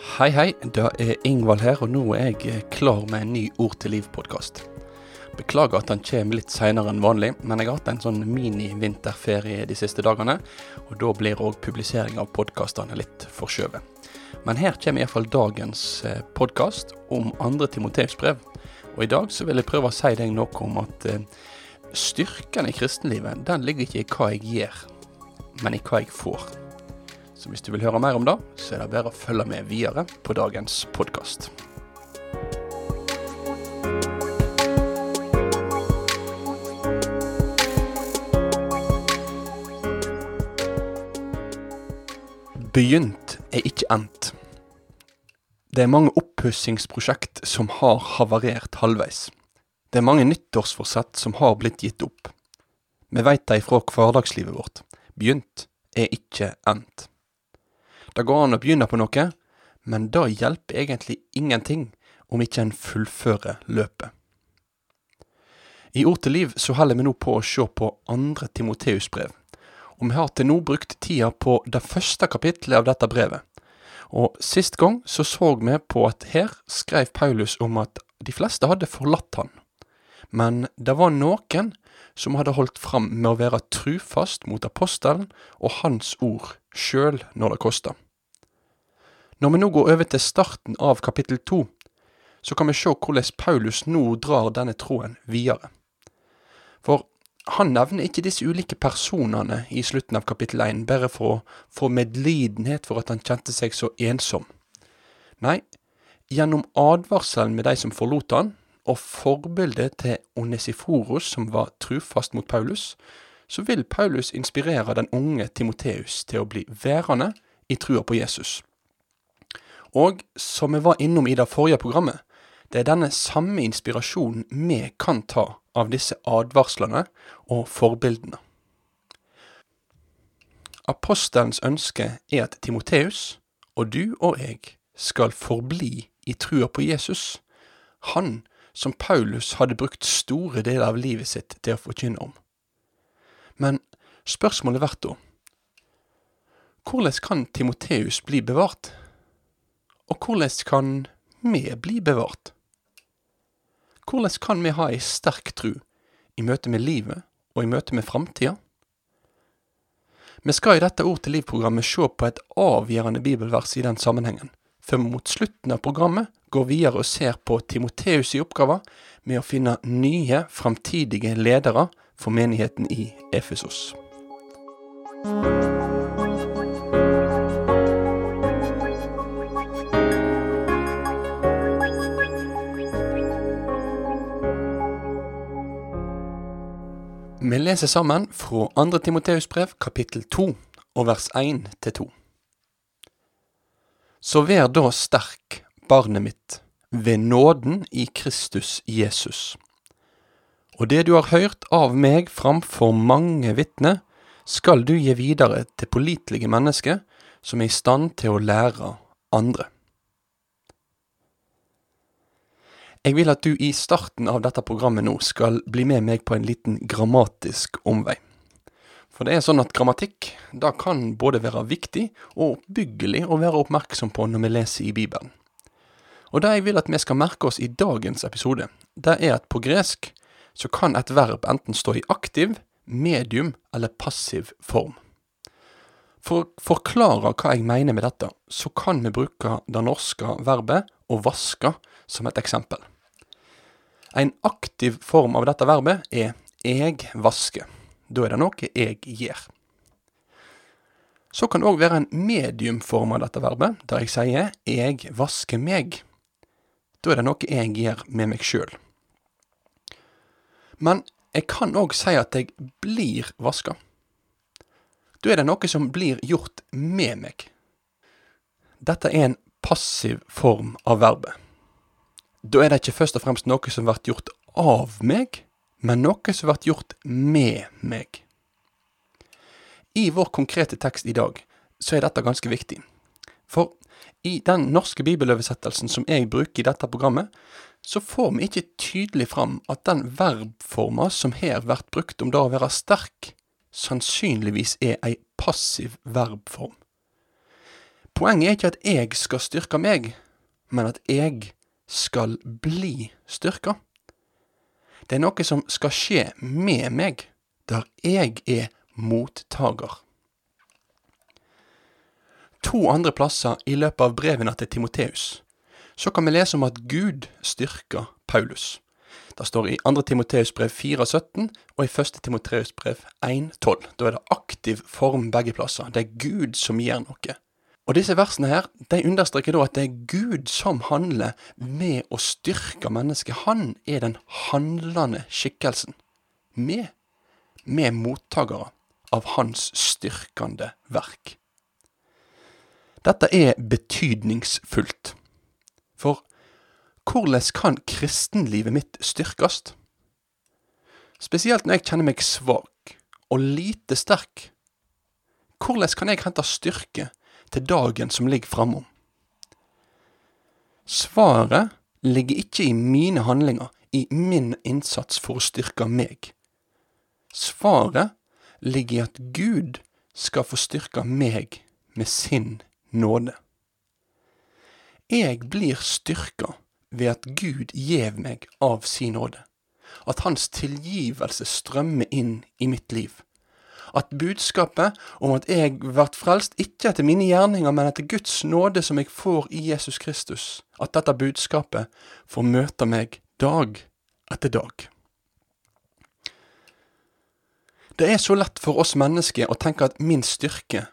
Hei, hei. Det er Ingvald her, og nå er jeg klar med en ny Ord til liv-podkast. Beklager at den kommer litt seinere enn vanlig, men jeg har hatt en sånn mini-vinterferie de siste dagene, og da blir òg publisering av podkastene litt forskjøvet. Men her kommer iallfall dagens podkast om andre Timoteus brev. Og i dag så vil jeg prøve å si deg noe om at eh, styrken i kristenlivet, den ligger ikke i hva jeg gjør, men i hva jeg får. Så hvis du vil høre mer om det, så er det bare å følge med videre på dagens podkast. Begynt er ikke endt. Det er mange oppussingsprosjekt som har havarert halvveis. Det er mange nyttårsforsett som har blitt gitt opp. Vi veit det ifra hverdagslivet vårt. Begynt er ikke endt. Det går an å begynne på noe, men det hjelper egentlig ingenting om ikke en fullfører løpet. I Ord til liv så holder vi nå på å se på andre Timoteus brev, og vi har til nå brukt tida på det første kapitlet av dette brevet. Og sist gang så så vi på at her skrev Paulus om at de fleste hadde forlatt han, men det var noen som hadde holdt fram med å være trufast mot apostelen og hans ord, sjøl når det kosta. Når vi nå går over til starten av kapittel to, så kan vi se hvordan Paulus nå drar denne tråden videre. For han nevner ikke disse ulike personene i slutten av kapittel 1 bare for å få medlidenhet for at han kjente seg så ensom. Nei, gjennom advarselen med de som forlot han, og forbildet til Onesiforos, som var trufast mot Paulus, så vil Paulus inspirere den unge Timoteus til å bli værende i trua på Jesus. Og som vi var innom i det forrige programmet, det er denne samme inspirasjonen vi kan ta av disse advarslene og forbildene. Apostelens ønske er at Timoteus, og du og jeg, skal forbli i trua på Jesus, han som Paulus hadde brukt store deler av livet sitt til å forkynne om. Men spørsmålet blir da, hvordan kan Timoteus bli bevart? Og hvordan kan vi bli bevart? Hvordan kan vi ha ei sterk tru i møte med livet og i møte med framtida? Vi skal i dette Ord til liv-programmet se på et avgjørende bibelvers i den sammenhengen, før vi mot slutten av programmet går videre og ser på Timoteus' i oppgave med å finne nye framtidige ledere for menigheten i Efesos. Vi leser sammen fra 2. Timoteus brev, kapittel 2, og vers 1 til 2. Så vær da sterk, barnet mitt, ved nåden i Kristus Jesus. Og det du har hørt av meg framfor mange vitner, skal du gi videre til pålitelige mennesker som er i stand til å lære andre. Jeg vil at du i starten av dette programmet nå skal bli med meg på en liten grammatisk omvei. For det er sånn at grammatikk da kan både være viktig og oppbyggelig å være oppmerksom på når vi leser i Bibelen. Og det jeg vil at vi skal merke oss i dagens episode, det er at på gresk så kan et verb enten stå i aktiv, medium eller passiv form. For å forklare hva jeg mener med dette, så kan vi bruke det norske verbet å vaske som et eksempel. En aktiv form av dette verbet er eg vasker. Da er det noe jeg gjør. Så kan det òg være en mediumform av dette verbet, der jeg sier eg vasker meg. Da er det noe jeg gjør med meg sjøl. Men jeg kan òg si at jeg blir vaska. Da er det noe som blir gjort med meg. Dette er en passiv form av verbet da er det ikke først og fremst noe som blir gjort av meg, men noe som blir gjort med meg. I vår konkrete tekst i dag så er dette ganske viktig. For i den norske bibeloversettelsen som jeg bruker i dette programmet, så får vi ikke tydelig fram at den verbforma som her blir brukt om det å være sterk, sannsynligvis er ei passiv verbform. Poenget er ikke at jeg skal styrke meg, men at jeg skal bli styrka. Det er noe som skal skje med meg, der jeg er mottager. To andre plasser i løpet av brevene til Timoteus så kan vi lese om at Gud styrker Paulus. Det står i 2. Timoteus brev 4,17 og i 1. Timoteus brev 1,12. Da er det aktiv form begge plasser. Det er Gud som gjør noe. Og disse versene her, de understreker da at det er Gud som handler med å styrke mennesket. Han er den handlende skikkelsen. Vi, vi er mottakere av hans styrkende verk. Dette er betydningsfullt. For hvordan kan kristenlivet mitt styrkes? Spesielt når jeg kjenner meg svak og lite sterk. Hvordan kan jeg hente styrke til dagen som ligger framom? Svaret ligger ikke i mine handlinger, i min innsats for å styrke meg. Svaret ligger i at Gud skal få styrke meg med sin nåde. Jeg blir styrka ved at Gud gjev meg av sin nåde. At Hans tilgivelse strømmer inn i mitt liv. At budskapet om at jeg vert frelst ikke etter mine gjerninger, men etter Guds nåde som jeg får i Jesus Kristus, at dette budskapet får møte meg dag etter dag. Det er så lett for oss mennesker å tenke at min styrke,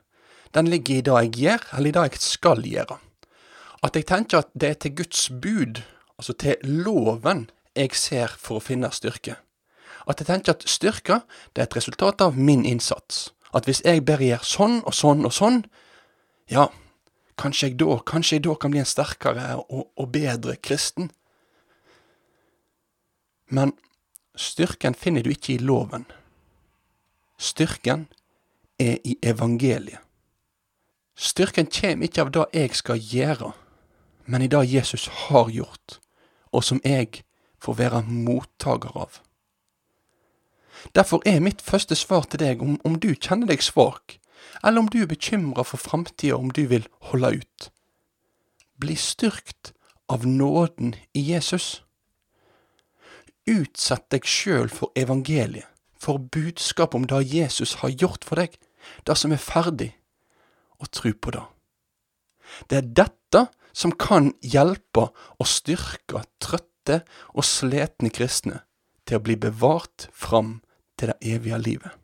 den ligger i det jeg gjør, eller i det jeg skal gjøre. At jeg tenker at det er til Guds bud, altså til loven, jeg ser for å finne styrke. At jeg tenker at styrke, det er et resultat av min innsats. At hvis jeg bare gjør sånn og sånn og sånn, ja, kanskje jeg da, kanskje jeg da kan bli en sterkere og, og bedre kristen. Men styrken finner du ikke i loven. Styrken er i evangeliet. Styrken kommer ikke av det jeg skal gjøre, men i det Jesus har gjort, og som jeg får være mottaker av. Derfor er mitt første svar til deg om, om du kjenner deg svak, eller om du er bekymra for framtida, om du vil holde ut. Bli styrkt av nåden i Jesus. Utsett deg sjøl for evangeliet for budskap om det Jesus har gjort for deg, det som er ferdig, og tro på det. Det er dette som kan hjelpe og styrke trøtte og sletne kristne til å bli bevart fram til det evige livet.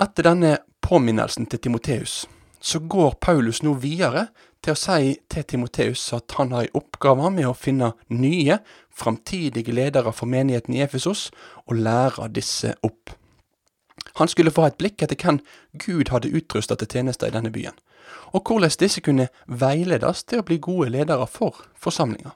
Etter denne påminnelsen til Timoteus, så går Paulus nå videre til å si til Timoteus at han har en oppgave med å finne nye, framtidige ledere for menigheten i Efesos, og lære disse opp. Han skulle få et blikk etter hvem Gud hadde utrusta til tjenester i denne byen, og hvordan disse kunne veiledes til å bli gode ledere for forsamlinga.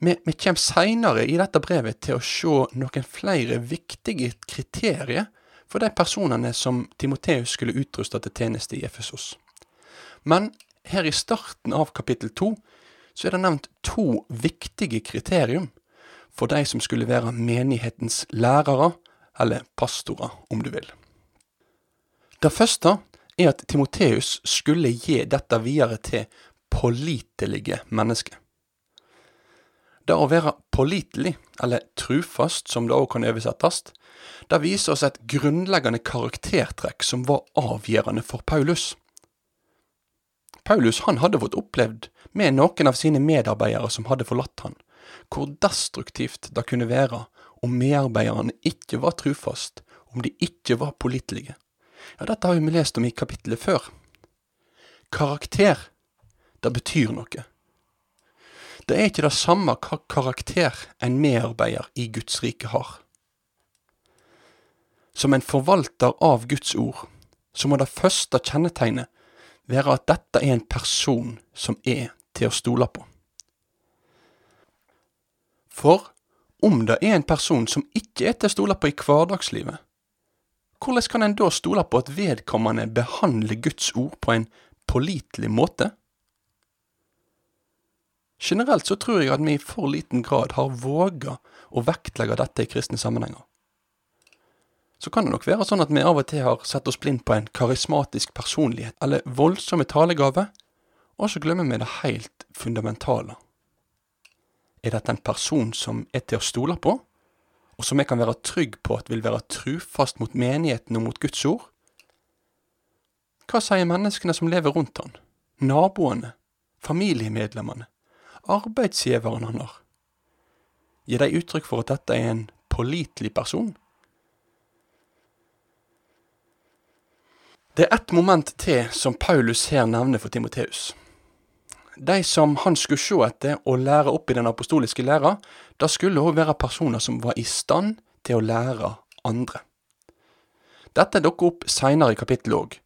Vi, kommer seinere i dette brevet til å se noen flere viktige kriterier for de personene som Timoteus skulle utruste til tjeneste i Efesos. Men her i starten av kapittel to så er det nevnt to viktige kriterium for de som skulle være menighetens lærere, eller pastorer, om du vil. Det første er at Timoteus skulle gi dette videre til pålitelige mennesker. Det å være pålitelig, eller trufast som det òg kan oversettes, det viser oss et grunnleggende karaktertrekk som var avgjørende for Paulus. Paulus han hadde fått opplevd med noen av sine medarbeidere som hadde forlatt han, hvor destruktivt det kunne være om medarbeiderne ikke var trufast, om de ikke var pålitelige. Ja, dette har vi lest om i kapittelet før. Karakter, det betyr noe. Det er ikke det samme hva karakter en medarbeider i Guds rike har. Som en forvalter av Guds ord, så må det første kjennetegnet være at dette er en person som er til å stole på. For om det er en person som ikke er til å stole på i hverdagslivet, hvordan kan en da stole på at vedkommende behandler Guds ord på en pålitelig måte? Generelt så tror jeg at vi i for liten grad har våga å vektlegge dette i kristne sammenhenger. så kan det nok være sånn at vi av og til har sett oss blind på en karismatisk personlighet eller voldsomme talegave, og så glemmer vi det helt fundamentale. Er dette en person som er til å stole på, og som jeg kan være trygg på at vil være trufast mot menigheten og mot Guds ord? Hva sier menneskene som lever rundt han, naboene, familiemedlemmene, arbeidsgiveren han har? Gir de uttrykk for at dette er en pålitelig person? Det er ett moment til som Paulus her nevner for Timoteus. De som han skulle se etter og lære opp i den apostoliske læra, da skulle òg være personer som var i stand til å lære andre. Dette dukker opp seinere i kapittelet òg,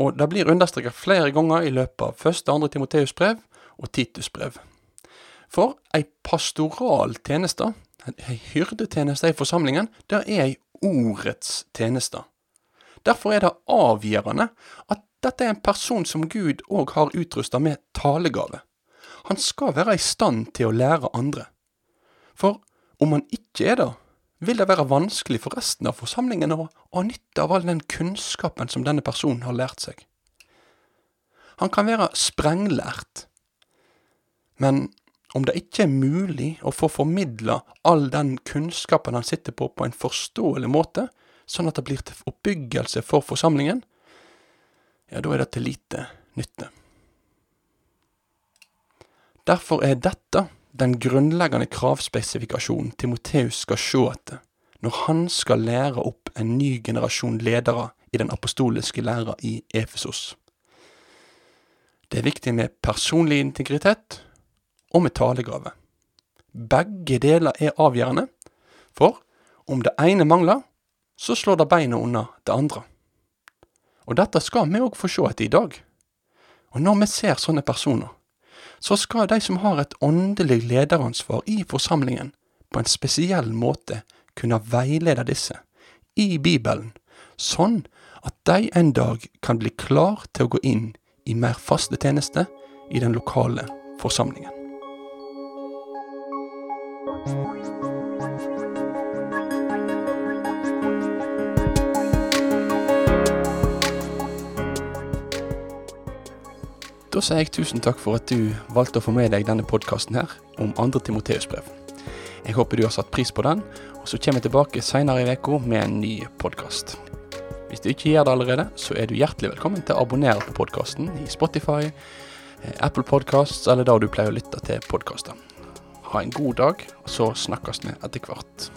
og det blir understreket flere ganger i løpet av første og andre Timoteus brev og Titus brev. For ei pastoral tjeneste, ei hyrdetjeneste i forsamlingen, det er ei ordets tjeneste. Derfor er det avgjørende at dette er en person som Gud òg har utrusta med talegave. Han skal være i stand til å lære andre. For om han ikke er det, vil det være vanskelig for resten av forsamlingen å ha nytte av all den kunnskapen som denne personen har lært seg. Han kan være sprenglært, men om det ikke er mulig å få formidla all den kunnskapen han sitter på, på en forståelig måte, sånn at det blir til oppbyggelse for forsamlingen, ja, da er det til lite nytte. Derfor er dette den grunnleggende kravspesifikasjonen Timoteus skal se etter når han skal lære opp en ny generasjon ledere i den apostoliske læra i Efesos. Det er viktig med personlig integritet og med talegave. Begge deler er avgjørende, for om det ene mangler, så slår det beina unna det andre. Og dette skal vi òg få se etter i dag. Og når vi ser sånne personer, så skal de som har et åndelig lederansvar i forsamlingen, på en spesiell måte kunne veilede disse i Bibelen, sånn at de en dag kan bli klar til å gå inn i mer faste tjeneste i den lokale forsamlingen. Da sier jeg tusen takk for at du valgte å få med deg denne podkasten her om andre Timoteus-brev. Jeg håper du har satt pris på den, og så kommer jeg tilbake seinere i uka med en ny podkast. Hvis du ikke gjør det allerede, så er du hjertelig velkommen til å abonnere på podkasten i Spotify, eh, Apple Podcasts eller der du pleier å lytte til podkaster. Ha en god dag, og så snakkes vi etter hvert.